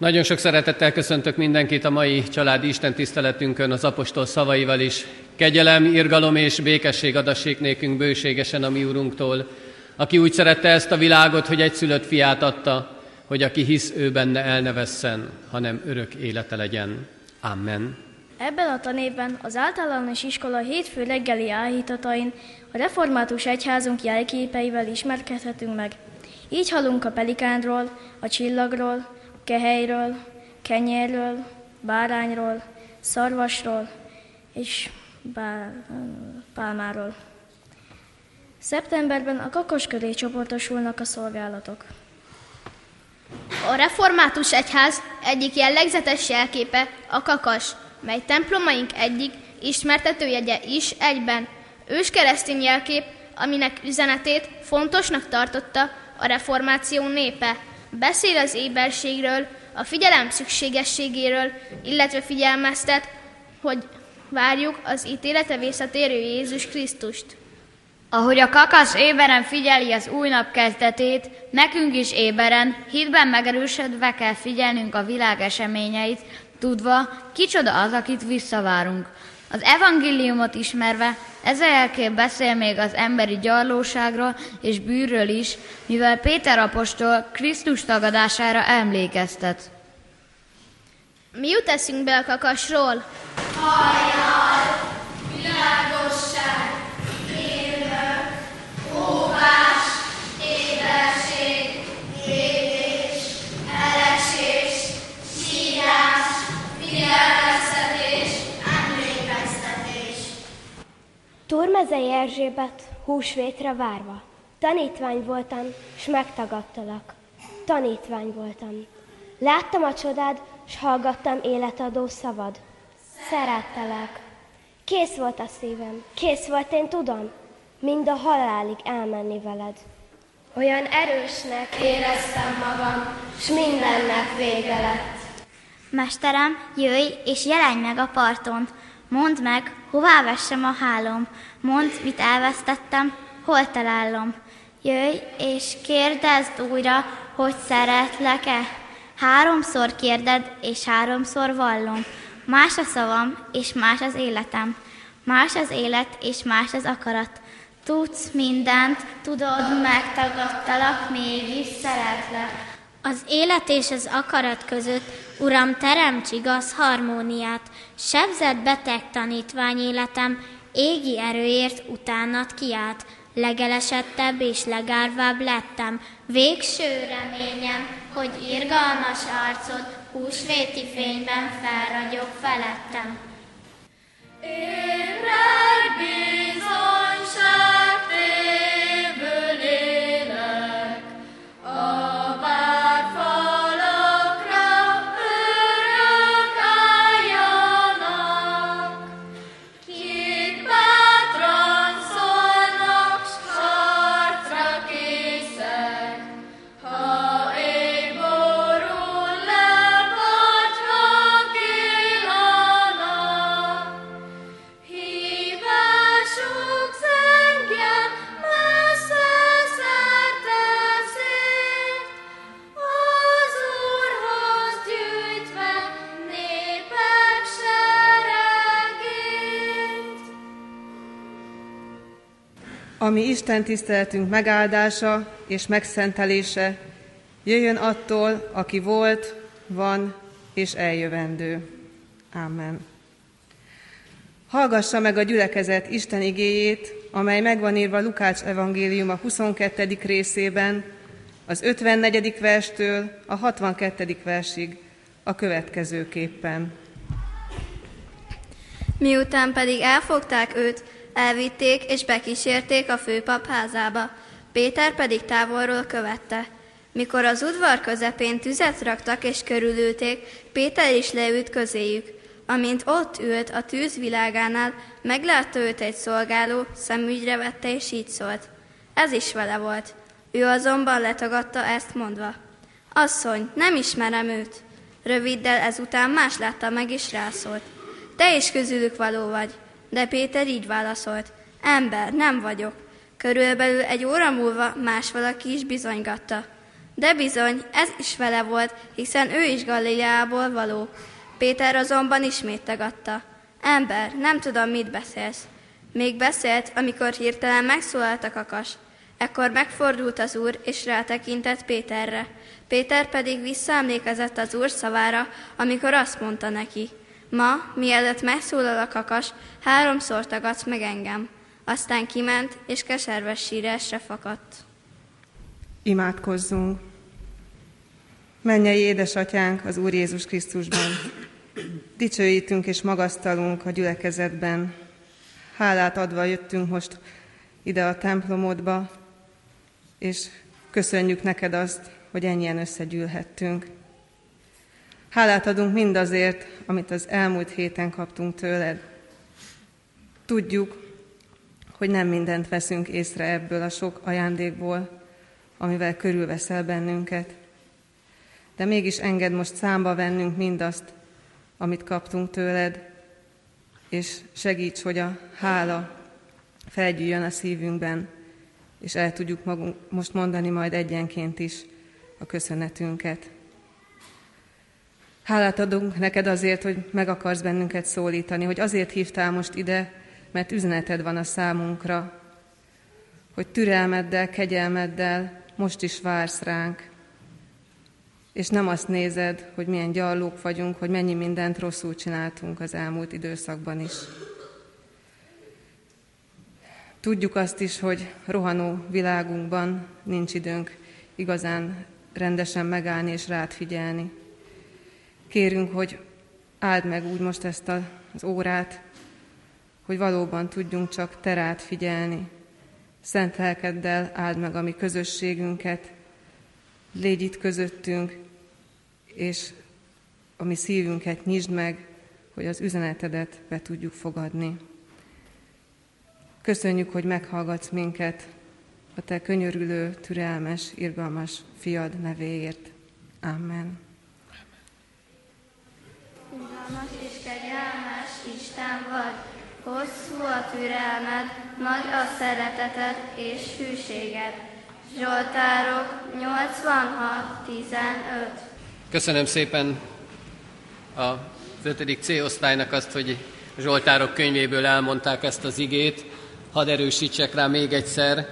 Nagyon sok szeretettel köszöntök mindenkit a mai családi Isten tiszteletünkön az apostol szavaival is. Kegyelem, irgalom és békesség adassék nékünk bőségesen a mi úrunktól, aki úgy szerette ezt a világot, hogy egy szülött fiát adta, hogy aki hisz ő benne elnevesszen, hanem örök élete legyen. Amen. Ebben a tanévben az általános iskola hétfő reggeli áhítatain a református egyházunk jelképeivel ismerkedhetünk meg. Így hallunk a pelikánról, a csillagról, kehelyről, kenyérről, bárányról, szarvasról és bár, pálmáról. Szeptemberben a kakos köré csoportosulnak a szolgálatok. A református egyház egyik jellegzetes jelképe a kakas, mely templomaink egyik ismertetőjegye is egyben. Ős keresztény jelkép, aminek üzenetét fontosnak tartotta a reformáció népe. Beszél az éberségről, a figyelem szükségességéről, illetve figyelmeztet, hogy várjuk az ítélete visszatérő Jézus Krisztust. Ahogy a kakasz éberen figyeli az új nap kezdetét, nekünk is éberen, hitben megerősödve kell figyelnünk a világ eseményeit, tudva, kicsoda az, akit visszavárunk. Az evangéliumot ismerve, ez a jelkép beszél még az emberi gyarlóságról és bűrről is, mivel Péter apostol Krisztus tagadására emlékeztet. Mi jut eszünk be a kakasról? Hajjal, világosság, élő, óvás, Turmezei Erzsébet húsvétre várva. Tanítvány voltam, s megtagadtalak. Tanítvány voltam. Láttam a csodád, s hallgattam életadó szavad. Szerettelek. Kész volt a szívem, kész volt, én tudom, mind a halálig elmenni veled. Olyan erősnek éreztem magam, s mindennek vége lett. Mesterem, jöjj és jelenj meg a parton. Mondd meg, hová vessem a hálom. Mondd, mit elvesztettem, hol találom. Jöjj és kérdezd újra, hogy szeretlek-e. Háromszor kérded, és háromszor vallom. Más a szavam, és más az életem. Más az élet, és más az akarat. Tudsz mindent, tudod, megtagadtalak, mégis szeretlek. Az élet és az akarat között, Uram, teremts igaz harmóniát, sebzett beteg tanítvány életem, égi erőért utánat kiált, legelesettebb és legárvább lettem, végső reményem, hogy irgalmas arcod húsvéti fényben felragyog felettem. Ébredj bizonyság Ami Isten tiszteletünk megáldása és megszentelése jöjjön attól, aki volt, van és eljövendő. Amen. Hallgassa meg a gyülekezet Isten igéjét, amely megvan írva Lukács evangéliuma 22. részében, az 54. verstől a 62. versig a következőképpen. Miután pedig elfogták őt, elvitték és bekísérték a főpap házába. Péter pedig távolról követte. Mikor az udvar közepén tüzet raktak és körülülték, Péter is leült közéjük. Amint ott ült a tűz világánál, meglátta őt egy szolgáló, szemügyre vette és így szólt. Ez is vele volt. Ő azonban letagadta ezt mondva. Asszony, nem ismerem őt. Röviddel ezután más látta meg és rászólt. Te is közülük való vagy. De Péter így válaszolt. Ember, nem vagyok. Körülbelül egy óra múlva más valaki is bizonygatta. De bizony, ez is vele volt, hiszen ő is Galileából való. Péter azonban ismét tagadta. Ember, nem tudom, mit beszélsz. Még beszélt, amikor hirtelen megszólalt a kakas. Ekkor megfordult az úr, és rátekintett Péterre. Péter pedig visszaemlékezett az úr szavára, amikor azt mondta neki, ma, mielőtt megszólal a kakas, háromszor tagadsz meg engem. Aztán kiment, és keserves sírásra fakadt. Imádkozzunk! Mennyei édesatyánk az Úr Jézus Krisztusban! Dicsőítünk és magasztalunk a gyülekezetben. Hálát adva jöttünk most ide a templomodba, és köszönjük neked azt, hogy ennyien összegyűlhettünk. Hálát adunk mindazért, amit az elmúlt héten kaptunk tőled. Tudjuk, hogy nem mindent veszünk észre ebből a sok ajándékból, amivel körülveszel bennünket. De mégis enged most számba vennünk mindazt, amit kaptunk tőled, és segíts, hogy a hála felgyűjjön a szívünkben, és el tudjuk magunk most mondani majd egyenként is a köszönetünket. Hálát adunk neked azért, hogy meg akarsz bennünket szólítani, hogy azért hívtál most ide, mert üzeneted van a számunkra, hogy türelmeddel, kegyelmeddel most is vársz ránk, és nem azt nézed, hogy milyen gyarlók vagyunk, hogy mennyi mindent rosszul csináltunk az elmúlt időszakban is. Tudjuk azt is, hogy rohanó világunkban nincs időnk igazán rendesen megállni és rád figyelni. Kérünk, hogy áld meg úgy most ezt az órát, hogy valóban tudjunk csak te rád figyelni. Szent lelkeddel áld meg a mi közösségünket, légy itt közöttünk, és a mi szívünket nyisd meg, hogy az üzenetedet be tudjuk fogadni. Köszönjük, hogy meghallgatsz minket a te könyörülő, türelmes, irgalmas fiad nevéért. Amen. Irgalmas és kegyelmes Isten vagy, hosszú a türelmed, nagy a szereteted és hűséged. Zsoltárok 86-15 Köszönöm szépen a 5. C-osztálynak azt, hogy Zsoltárok könyvéből elmondták ezt az igét. Hadd erősítsek rá még egyszer.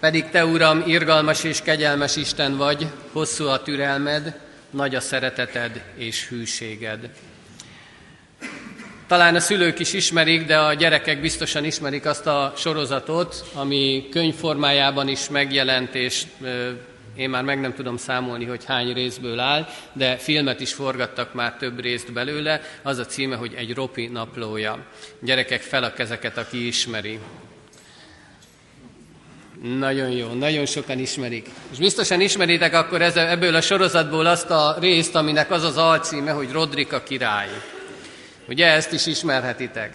Pedig te, Uram, irgalmas és kegyelmes Isten vagy, hosszú a türelmed, nagy a szereteted és hűséged. Talán a szülők is ismerik, de a gyerekek biztosan ismerik azt a sorozatot, ami könyvformájában is megjelent, és én már meg nem tudom számolni, hogy hány részből áll, de filmet is forgattak már több részt belőle. Az a címe, hogy egy ropi naplója. Gyerekek fel a kezeket, aki ismeri. Nagyon jó, nagyon sokan ismerik. És biztosan ismeritek akkor ebből a sorozatból azt a részt, aminek az az alcíme, hogy Rodrika király. Ugye ezt is ismerhetitek.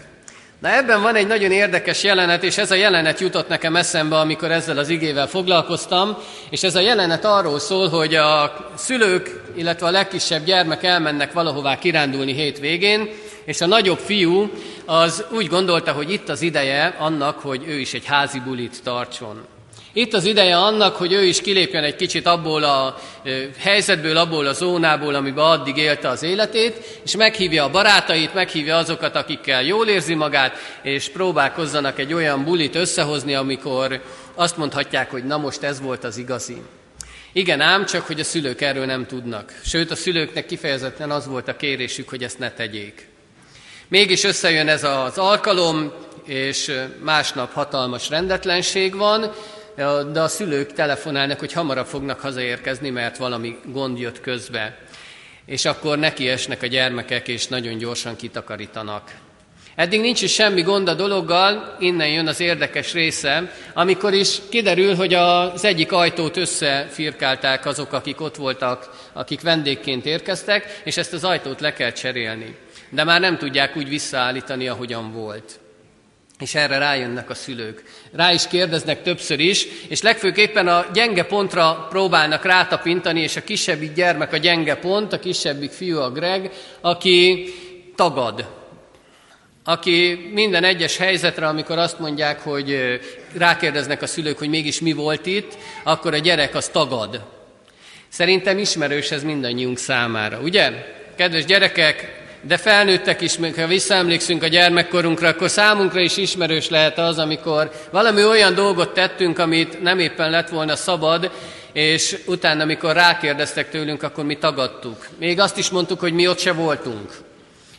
Na ebben van egy nagyon érdekes jelenet, és ez a jelenet jutott nekem eszembe, amikor ezzel az igével foglalkoztam, és ez a jelenet arról szól, hogy a szülők, illetve a legkisebb gyermek elmennek valahová kirándulni hétvégén, és a nagyobb fiú az úgy gondolta, hogy itt az ideje annak, hogy ő is egy házi bulit tartson. Itt az ideje annak, hogy ő is kilépjen egy kicsit abból a helyzetből, abból a zónából, amiben addig élte az életét, és meghívja a barátait, meghívja azokat, akikkel jól érzi magát, és próbálkozzanak egy olyan bulit összehozni, amikor azt mondhatják, hogy na most ez volt az igazi. Igen ám, csak hogy a szülők erről nem tudnak. Sőt, a szülőknek kifejezetten az volt a kérésük, hogy ezt ne tegyék. Mégis összejön ez az alkalom, és másnap hatalmas rendetlenség van, de a szülők telefonálnak, hogy hamarabb fognak hazaérkezni, mert valami gond jött közbe. És akkor nekiesnek a gyermekek, és nagyon gyorsan kitakarítanak. Eddig nincs is semmi gond a dologgal, innen jön az érdekes része, amikor is kiderül, hogy az egyik ajtót összefirkálták azok, akik ott voltak, akik vendégként érkeztek, és ezt az ajtót le kell cserélni. De már nem tudják úgy visszaállítani, ahogyan volt. És erre rájönnek a szülők. Rá is kérdeznek többször is, és legfőképpen a gyenge pontra próbálnak rátapintani, és a kisebbik gyermek a gyenge pont, a kisebbik fiú a Greg, aki tagad. Aki minden egyes helyzetre, amikor azt mondják, hogy rákérdeznek a szülők, hogy mégis mi volt itt, akkor a gyerek az tagad. Szerintem ismerős ez mindannyiunk számára, ugye? Kedves gyerekek, de felnőttek is, ha visszaemlékszünk a gyermekkorunkra, akkor számunkra is ismerős lehet az, amikor valami olyan dolgot tettünk, amit nem éppen lett volna szabad, és utána, amikor rákérdeztek tőlünk, akkor mi tagadtuk. Még azt is mondtuk, hogy mi ott se voltunk.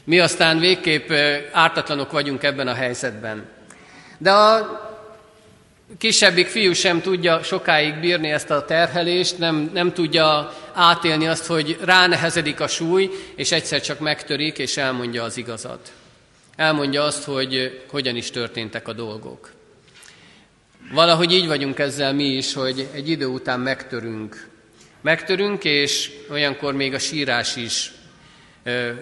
Mi aztán végképp ártatlanok vagyunk ebben a helyzetben. De a kisebbik fiú sem tudja sokáig bírni ezt a terhelést, nem, nem tudja átélni azt, hogy ránehezedik a súly, és egyszer csak megtörik, és elmondja az igazat. Elmondja azt, hogy hogyan is történtek a dolgok. Valahogy így vagyunk ezzel mi is, hogy egy idő után megtörünk. Megtörünk, és olyankor még a sírás is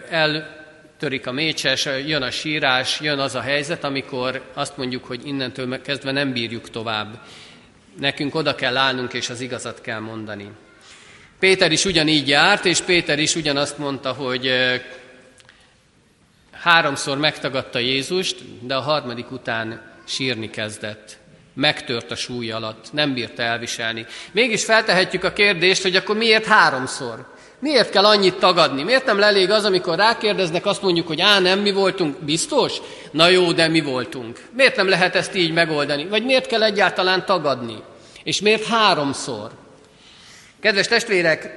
el törik a mécses, jön a sírás, jön az a helyzet, amikor azt mondjuk, hogy innentől kezdve nem bírjuk tovább. Nekünk oda kell állnunk, és az igazat kell mondani. Péter is ugyanígy járt, és Péter is ugyanazt mondta, hogy háromszor megtagadta Jézust, de a harmadik után sírni kezdett. Megtört a súly alatt, nem bírta elviselni. Mégis feltehetjük a kérdést, hogy akkor miért háromszor? Miért kell annyit tagadni? Miért nem elég az, amikor rákérdeznek, azt mondjuk, hogy á, nem mi voltunk, biztos? Na jó, de mi voltunk. Miért nem lehet ezt így megoldani? Vagy miért kell egyáltalán tagadni? És miért háromszor? Kedves testvérek,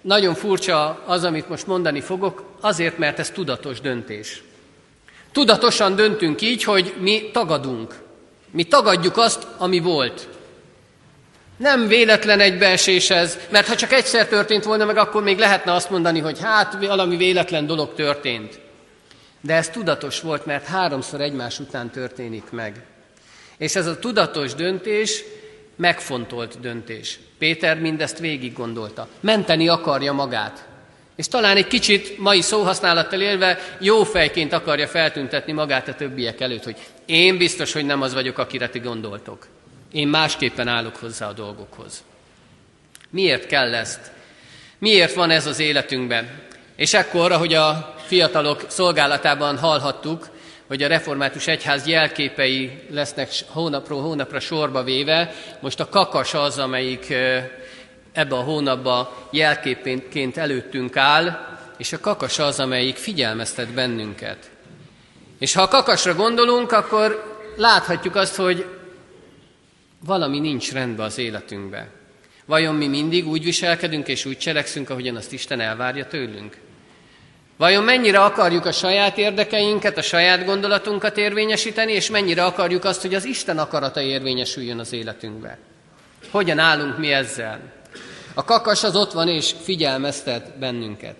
nagyon furcsa az, amit most mondani fogok, azért, mert ez tudatos döntés. Tudatosan döntünk így, hogy mi tagadunk. Mi tagadjuk azt, ami volt. Nem véletlen egybeesés ez, mert ha csak egyszer történt volna meg, akkor még lehetne azt mondani, hogy hát valami véletlen dolog történt. De ez tudatos volt, mert háromszor egymás után történik meg. És ez a tudatos döntés megfontolt döntés. Péter mindezt végig gondolta. Menteni akarja magát. És talán egy kicsit mai szóhasználattal élve jó fejként akarja feltüntetni magát a többiek előtt, hogy én biztos, hogy nem az vagyok, akire ti gondoltok. Én másképpen állok hozzá a dolgokhoz. Miért kell ezt? Miért van ez az életünkben? És ekkor, ahogy a fiatalok szolgálatában hallhattuk, hogy a református egyház jelképei lesznek hónapról hónapra sorba véve, most a kakas az, amelyik ebbe a hónapba jelképként előttünk áll, és a kakas az, amelyik figyelmeztet bennünket. És ha a kakasra gondolunk, akkor láthatjuk azt, hogy valami nincs rendben az életünkbe. Vajon mi mindig úgy viselkedünk és úgy cselekszünk, ahogyan azt Isten elvárja tőlünk? Vajon mennyire akarjuk a saját érdekeinket, a saját gondolatunkat érvényesíteni, és mennyire akarjuk azt, hogy az Isten akarata érvényesüljön az életünkbe? Hogyan állunk mi ezzel? A kakas az ott van és figyelmeztet bennünket.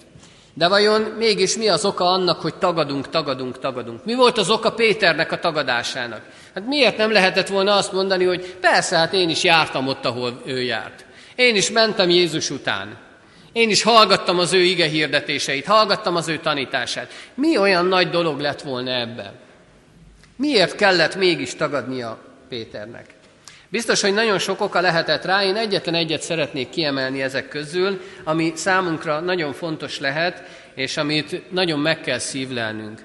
De vajon mégis mi az oka annak, hogy tagadunk, tagadunk, tagadunk? Mi volt az oka Péternek a tagadásának? Hát miért nem lehetett volna azt mondani, hogy persze, hát én is jártam ott, ahol ő járt. Én is mentem Jézus után. Én is hallgattam az ő ige hirdetéseit, hallgattam az ő tanítását. Mi olyan nagy dolog lett volna ebben? Miért kellett mégis tagadnia Péternek? Biztos, hogy nagyon sok oka lehetett rá, én egyetlen egyet szeretnék kiemelni ezek közül, ami számunkra nagyon fontos lehet, és amit nagyon meg kell szívlelnünk.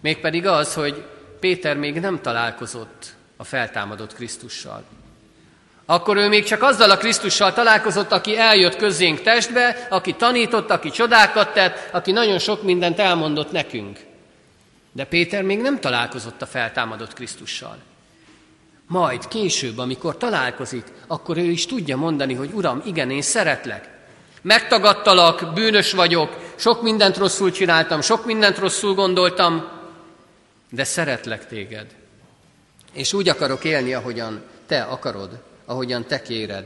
Mégpedig az, hogy Péter még nem találkozott a feltámadott Krisztussal. Akkor ő még csak azzal a Krisztussal találkozott, aki eljött közénk testbe, aki tanított, aki csodákat tett, aki nagyon sok mindent elmondott nekünk. De Péter még nem találkozott a feltámadott Krisztussal. Majd később, amikor találkozik, akkor ő is tudja mondani, hogy Uram, igen, én szeretlek. Megtagadtalak, bűnös vagyok, sok mindent rosszul csináltam, sok mindent rosszul gondoltam, de szeretlek téged. És úgy akarok élni, ahogyan te akarod, ahogyan te kéred.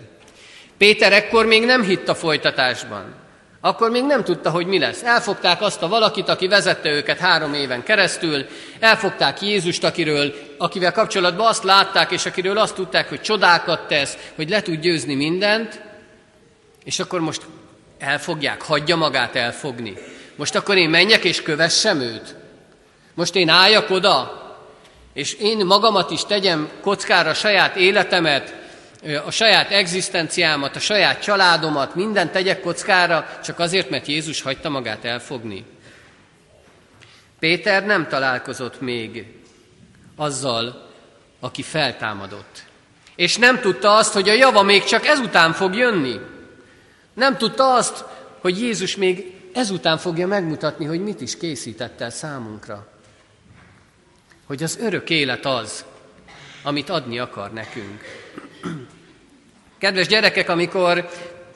Péter ekkor még nem hitt a folytatásban. Akkor még nem tudta, hogy mi lesz. Elfogták azt a valakit, aki vezette őket három éven keresztül, elfogták Jézust, akiről, akivel kapcsolatban azt látták, és akiről azt tudták, hogy csodákat tesz, hogy le tud győzni mindent, és akkor most elfogják, hagyja magát elfogni. Most akkor én menjek és kövessem őt? Most én álljak oda, és én magamat is tegyem kockára, saját életemet, a saját egzisztenciámat, a saját családomat, mindent tegyek kockára, csak azért, mert Jézus hagyta magát elfogni. Péter nem találkozott még azzal, aki feltámadott. És nem tudta azt, hogy a java még csak ezután fog jönni. Nem tudta azt, hogy Jézus még ezután fogja megmutatni, hogy mit is készített el számunkra. Hogy az örök élet az, amit adni akar nekünk. Kedves gyerekek, amikor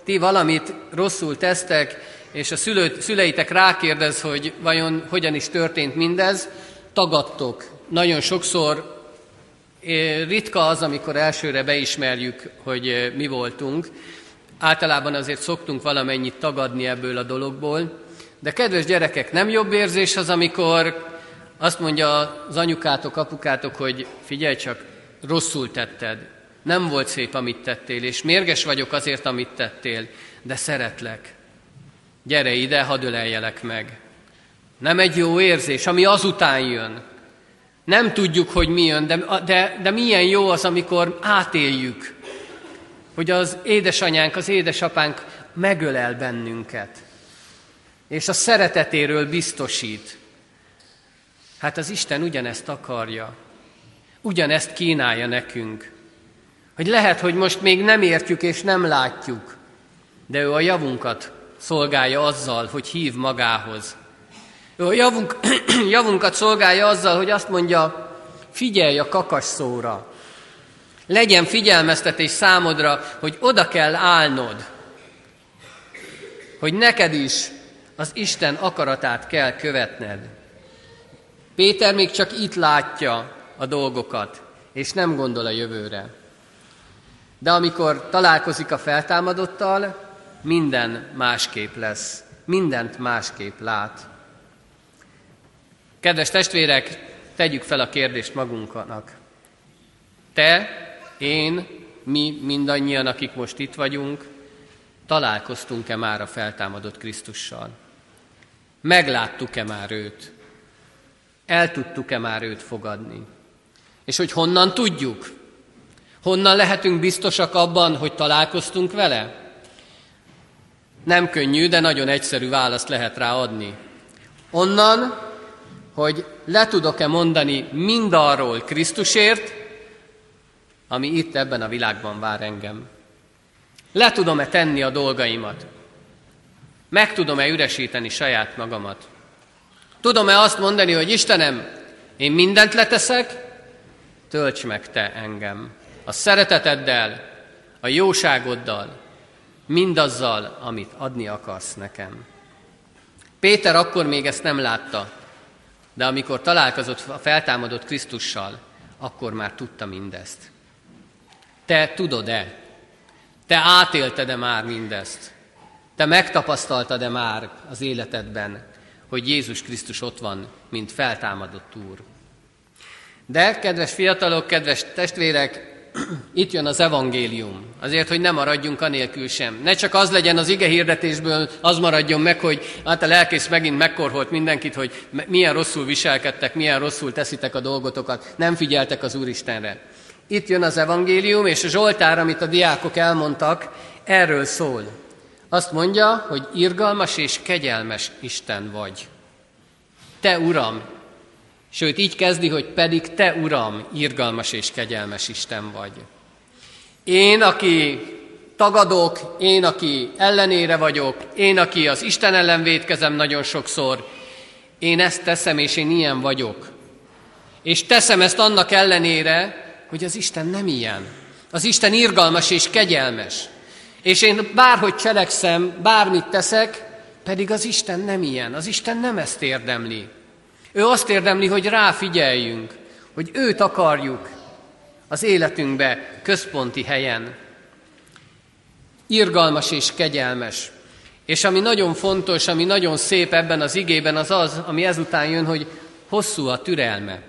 ti valamit rosszul tesztek, és a szülő, szüleitek rákérdez, hogy vajon hogyan is történt mindez, tagadtok. Nagyon sokszor ritka az, amikor elsőre beismerjük, hogy mi voltunk. Általában azért szoktunk valamennyit tagadni ebből a dologból. De kedves gyerekek, nem jobb érzés az, amikor azt mondja az anyukátok, apukátok, hogy figyelj csak, rosszul tetted, nem volt szép, amit tettél, és mérges vagyok azért, amit tettél, de szeretlek. Gyere ide, hadd öleljelek meg. Nem egy jó érzés, ami azután jön. Nem tudjuk, hogy mi jön, de, de, de milyen jó az, amikor átéljük, hogy az édesanyánk, az édesapánk megölel bennünket, és a szeretetéről biztosít. Hát az Isten ugyanezt akarja, ugyanezt kínálja nekünk. Hogy lehet, hogy most még nem értjük és nem látjuk, de ő a javunkat szolgálja azzal, hogy hív magához. Ő a javunk, javunkat szolgálja azzal, hogy azt mondja, figyelj a kakas szóra. Legyen figyelmeztetés számodra, hogy oda kell állnod, hogy neked is az Isten akaratát kell követned. Péter még csak itt látja a dolgokat, és nem gondol a jövőre. De amikor találkozik a feltámadottal, minden másképp lesz, mindent másképp lát. Kedves testvérek, tegyük fel a kérdést magunknak. Te, én, mi mindannyian, akik most itt vagyunk, találkoztunk-e már a feltámadott Krisztussal? Megláttuk-e már őt? El tudtuk-e már őt fogadni? És hogy honnan tudjuk? Honnan lehetünk biztosak abban, hogy találkoztunk vele? Nem könnyű, de nagyon egyszerű választ lehet rá adni. Onnan, hogy le tudok-e mondani mindarról Krisztusért, ami itt ebben a világban vár engem. Le tudom-e tenni a dolgaimat? Meg tudom-e üresíteni saját magamat? Tudom-e azt mondani, hogy Istenem, én mindent leteszek, tölts meg Te engem. A szereteteddel, a jóságoddal, mindazzal, amit adni akarsz nekem. Péter akkor még ezt nem látta, de amikor találkozott a feltámadott Krisztussal, akkor már tudta mindezt. Te tudod-e? Te átélted-e már mindezt? Te megtapasztaltad-e már az életedben, hogy Jézus Krisztus ott van, mint feltámadott Úr? De, kedves fiatalok, kedves testvérek, itt jön az evangélium, azért, hogy ne maradjunk anélkül sem. Ne csak az legyen az ige hirdetésből, az maradjon meg, hogy hát a lelkész megint megkorholt mindenkit, hogy milyen rosszul viselkedtek, milyen rosszul teszitek a dolgotokat, nem figyeltek az Úristenre. Itt jön az evangélium, és a Zsoltár, amit a diákok elmondtak, erről szól. Azt mondja, hogy irgalmas és kegyelmes Isten vagy. Te, Uram, Sőt, így kezdi, hogy pedig te, Uram, irgalmas és kegyelmes Isten vagy. Én, aki tagadok, én, aki ellenére vagyok, én, aki az Isten ellen védkezem nagyon sokszor, én ezt teszem, és én ilyen vagyok. És teszem ezt annak ellenére, hogy az Isten nem ilyen. Az Isten irgalmas és kegyelmes. És én bárhogy cselekszem, bármit teszek, pedig az Isten nem ilyen. Az Isten nem ezt érdemli. Ő azt érdemli, hogy ráfigyeljünk, hogy őt akarjuk az életünkbe központi helyen. Irgalmas és kegyelmes. És ami nagyon fontos, ami nagyon szép ebben az igében, az az, ami ezután jön, hogy hosszú a türelme.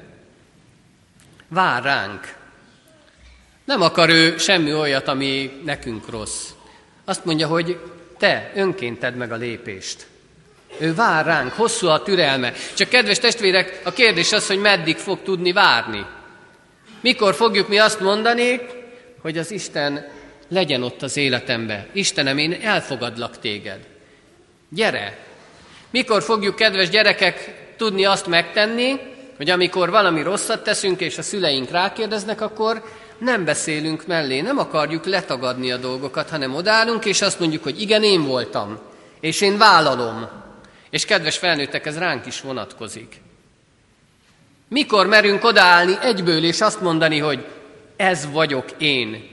Vár ránk. Nem akar ő semmi olyat, ami nekünk rossz. Azt mondja, hogy te önként tedd meg a lépést. Ő vár ránk, hosszú a türelme. Csak kedves testvérek, a kérdés az, hogy meddig fog tudni várni. Mikor fogjuk mi azt mondani, hogy az Isten legyen ott az életembe. Istenem, én elfogadlak téged. Gyere! Mikor fogjuk, kedves gyerekek, tudni azt megtenni, hogy amikor valami rosszat teszünk, és a szüleink rákérdeznek, akkor nem beszélünk mellé, nem akarjuk letagadni a dolgokat, hanem odállunk, és azt mondjuk, hogy igen, én voltam, és én vállalom. És kedves felnőttek, ez ránk is vonatkozik. Mikor merünk odaállni egyből, és azt mondani, hogy ez vagyok én.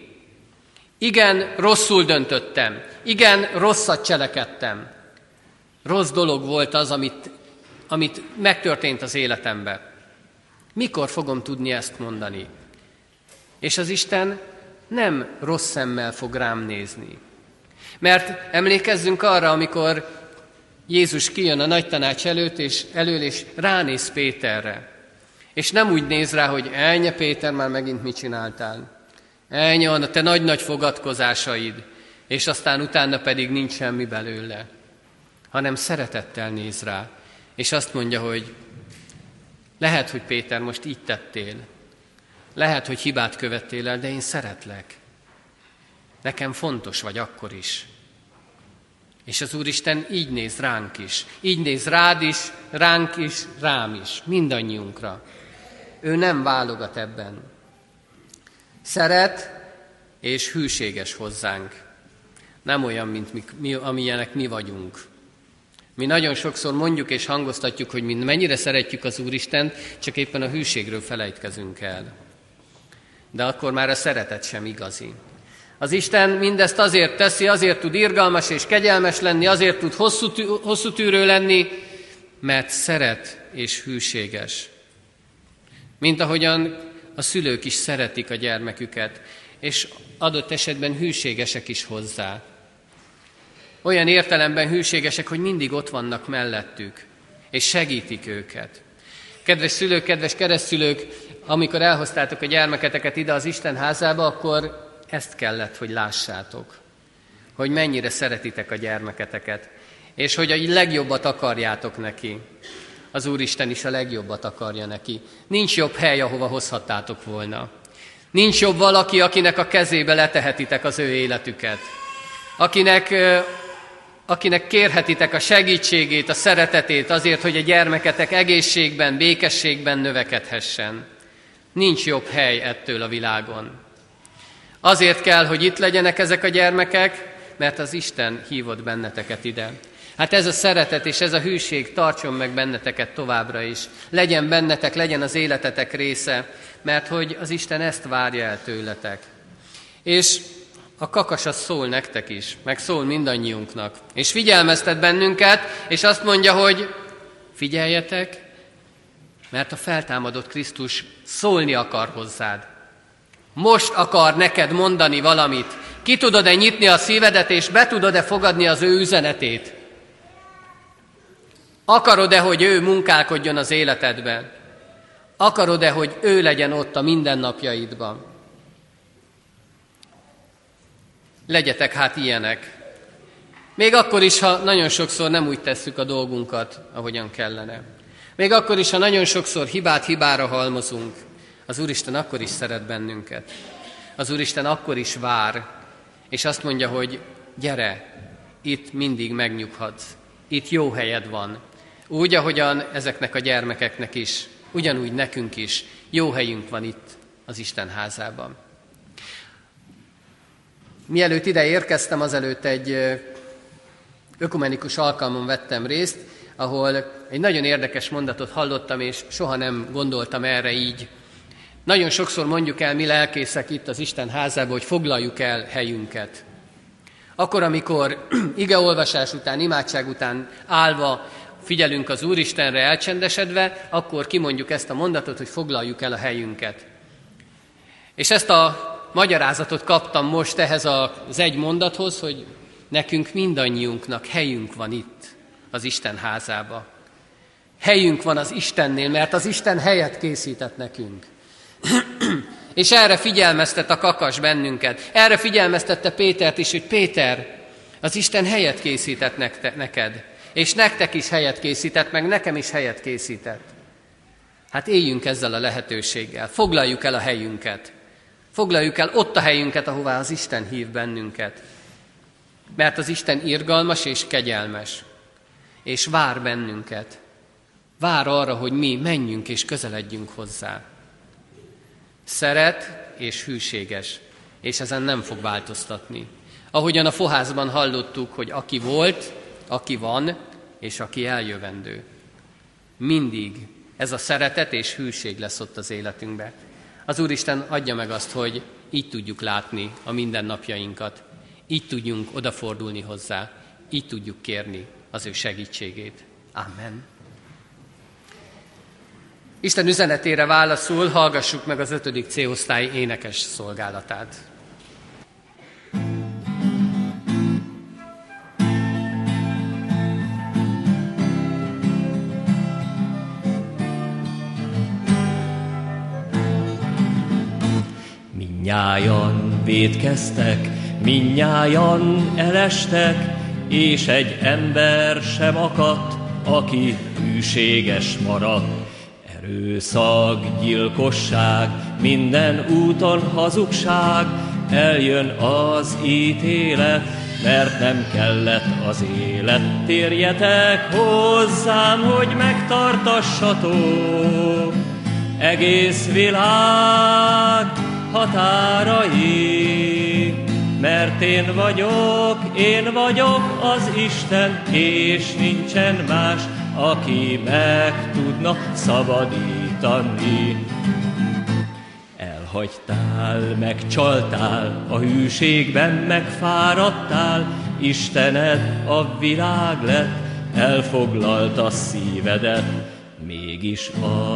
Igen, rosszul döntöttem. Igen, rosszat cselekedtem. Rossz dolog volt az, amit, amit megtörtént az életemben. Mikor fogom tudni ezt mondani? És az Isten nem rossz szemmel fog rám nézni. Mert emlékezzünk arra, amikor Jézus kijön a nagy tanács előtt, és elől, és ránéz Péterre. És nem úgy néz rá, hogy elnye Péter, már megint mit csináltál. Elnye a te nagy-nagy fogadkozásaid, és aztán utána pedig nincs semmi belőle. Hanem szeretettel néz rá, és azt mondja, hogy lehet, hogy Péter most így tettél. Lehet, hogy hibát követtél el, de én szeretlek. Nekem fontos vagy akkor is. És az Úristen így néz ránk is. Így néz rád is, ránk is, rám is, mindannyiunkra. Ő nem válogat ebben. Szeret és hűséges hozzánk. Nem olyan, mint mi, mi, amilyenek mi vagyunk. Mi nagyon sokszor mondjuk és hangoztatjuk, hogy mi mennyire szeretjük az Úristent, csak éppen a hűségről felejtkezünk el. De akkor már a szeretet sem igazi. Az Isten mindezt azért teszi, azért tud irgalmas és kegyelmes lenni, azért tud hosszú, tű, hosszú tűrő lenni, mert szeret és hűséges. Mint ahogyan a szülők is szeretik a gyermeküket, és adott esetben hűségesek is hozzá. Olyan értelemben hűségesek, hogy mindig ott vannak mellettük, és segítik őket. Kedves szülők, kedves keresztülők, amikor elhoztátok a gyermeketeket ide az Isten házába, akkor ezt kellett, hogy lássátok, hogy mennyire szeretitek a gyermeketeket, és hogy a legjobbat akarjátok neki. Az Úristen is a legjobbat akarja neki. Nincs jobb hely, ahova hozhattátok volna. Nincs jobb valaki, akinek a kezébe letehetitek az ő életüket. Akinek, akinek kérhetitek a segítségét, a szeretetét azért, hogy a gyermeketek egészségben, békességben növekedhessen. Nincs jobb hely ettől a világon. Azért kell, hogy itt legyenek ezek a gyermekek, mert az Isten hívott benneteket ide. Hát ez a szeretet és ez a hűség tartson meg benneteket továbbra is. Legyen bennetek, legyen az életetek része, mert hogy az Isten ezt várja el tőletek. És a kakas az szól nektek is, meg szól mindannyiunknak. És figyelmeztet bennünket, és azt mondja, hogy figyeljetek, mert a feltámadott Krisztus szólni akar hozzád. Most akar neked mondani valamit. Ki tudod-e nyitni a szívedet, és be tudod-e fogadni az ő üzenetét? Akarod-e, hogy ő munkálkodjon az életedben? Akarod-e, hogy ő legyen ott a mindennapjaidban? Legyetek hát ilyenek. Még akkor is, ha nagyon sokszor nem úgy tesszük a dolgunkat, ahogyan kellene. Még akkor is, ha nagyon sokszor hibát hibára halmozunk, az Úristen akkor is szeret bennünket. Az Úristen akkor is vár, és azt mondja, hogy gyere, itt mindig megnyughatsz, itt jó helyed van. Úgy, ahogyan ezeknek a gyermekeknek is, ugyanúgy nekünk is jó helyünk van itt az Isten házában. Mielőtt ide érkeztem, azelőtt egy ökumenikus alkalmon vettem részt, ahol egy nagyon érdekes mondatot hallottam, és soha nem gondoltam erre így. Nagyon sokszor mondjuk el mi lelkészek itt az Isten házába, hogy foglaljuk el helyünket. Akkor, amikor igeolvasás után, imádság után állva figyelünk az Úristenre elcsendesedve, akkor kimondjuk ezt a mondatot, hogy foglaljuk el a helyünket. És ezt a magyarázatot kaptam most ehhez az egy mondathoz, hogy nekünk mindannyiunknak helyünk van itt, az Isten házába. Helyünk van az Istennél, mert az Isten helyet készített nekünk. És erre figyelmeztet a kakas bennünket. Erre figyelmeztette Pétert is, hogy Péter, az Isten helyet készített neked. És nektek is helyet készített, meg nekem is helyet készített. Hát éljünk ezzel a lehetőséggel. Foglaljuk el a helyünket. Foglaljuk el ott a helyünket, ahová az Isten hív bennünket. Mert az Isten irgalmas és kegyelmes. És vár bennünket. Vár arra, hogy mi menjünk és közeledjünk hozzá. Szeret és hűséges, és ezen nem fog változtatni. Ahogyan a fohászban hallottuk, hogy aki volt, aki van, és aki eljövendő. Mindig ez a szeretet és hűség lesz ott az életünkbe. Az Úristen adja meg azt, hogy így tudjuk látni a mindennapjainkat, így tudjunk odafordulni hozzá, így tudjuk kérni az ő segítségét. Amen. Isten üzenetére válaszul hallgassuk meg az ötödik C-osztály énekes szolgálatát. Minnyájan védkeztek, minnyájan elestek, és egy ember sem akadt, aki hűséges maradt. Erőszak, gyilkosság, minden úton hazugság, eljön az ítélet, mert nem kellett az élet. Térjetek hozzám, hogy megtartassatok egész világ határai, mert én vagyok, én vagyok az Isten, és nincsen más, aki meg tudna szabadítani. Elhagytál, megcsaltál, a hűségben megfáradtál, Istened a világ lett, elfoglalta szívedet, Mégis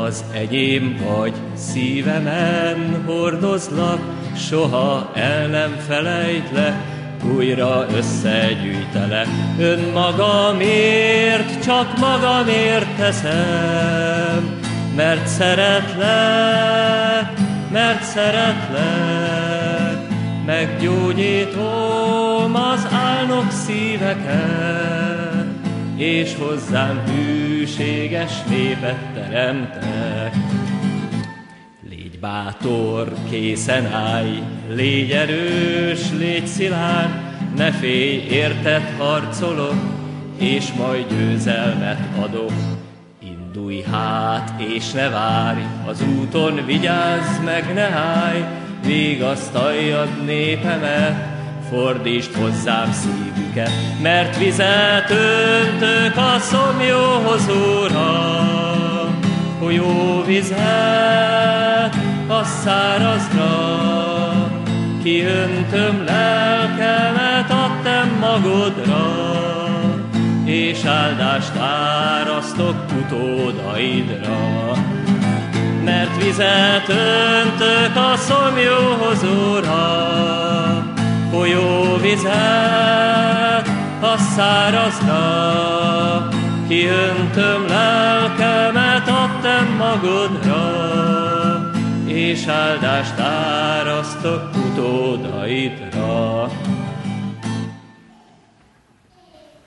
az enyém vagy, szívemen hordozlak, soha el nem felejtlek, újra összegyűjtelek. Önmagamért, csak magamért teszem, mert szeretlek, mert szeretlek, meggyógyítom az álnok szíveket, és hozzám hűséges népet teremtek. Bátor, készen állj, légy erős, légy szilárd, ne félj, érted harcolok, és majd győzelmet adok. Indulj hát, és ne várj, az úton vigyázz meg, ne állj, vigasztaljad népemet, fordítsd hozzám szívüket, mert vizet öntök a szomjóhoz, Uram, folyó vizet a szárazra, kiöntöm lelkemet a te magodra, és áldást árasztok utódaidra. Mert vizet öntök a szomjóhoz, Uram, folyó vizet a szárazra, kiöntöm lelkemet a te magodra, és áldást árasztok utódaidra.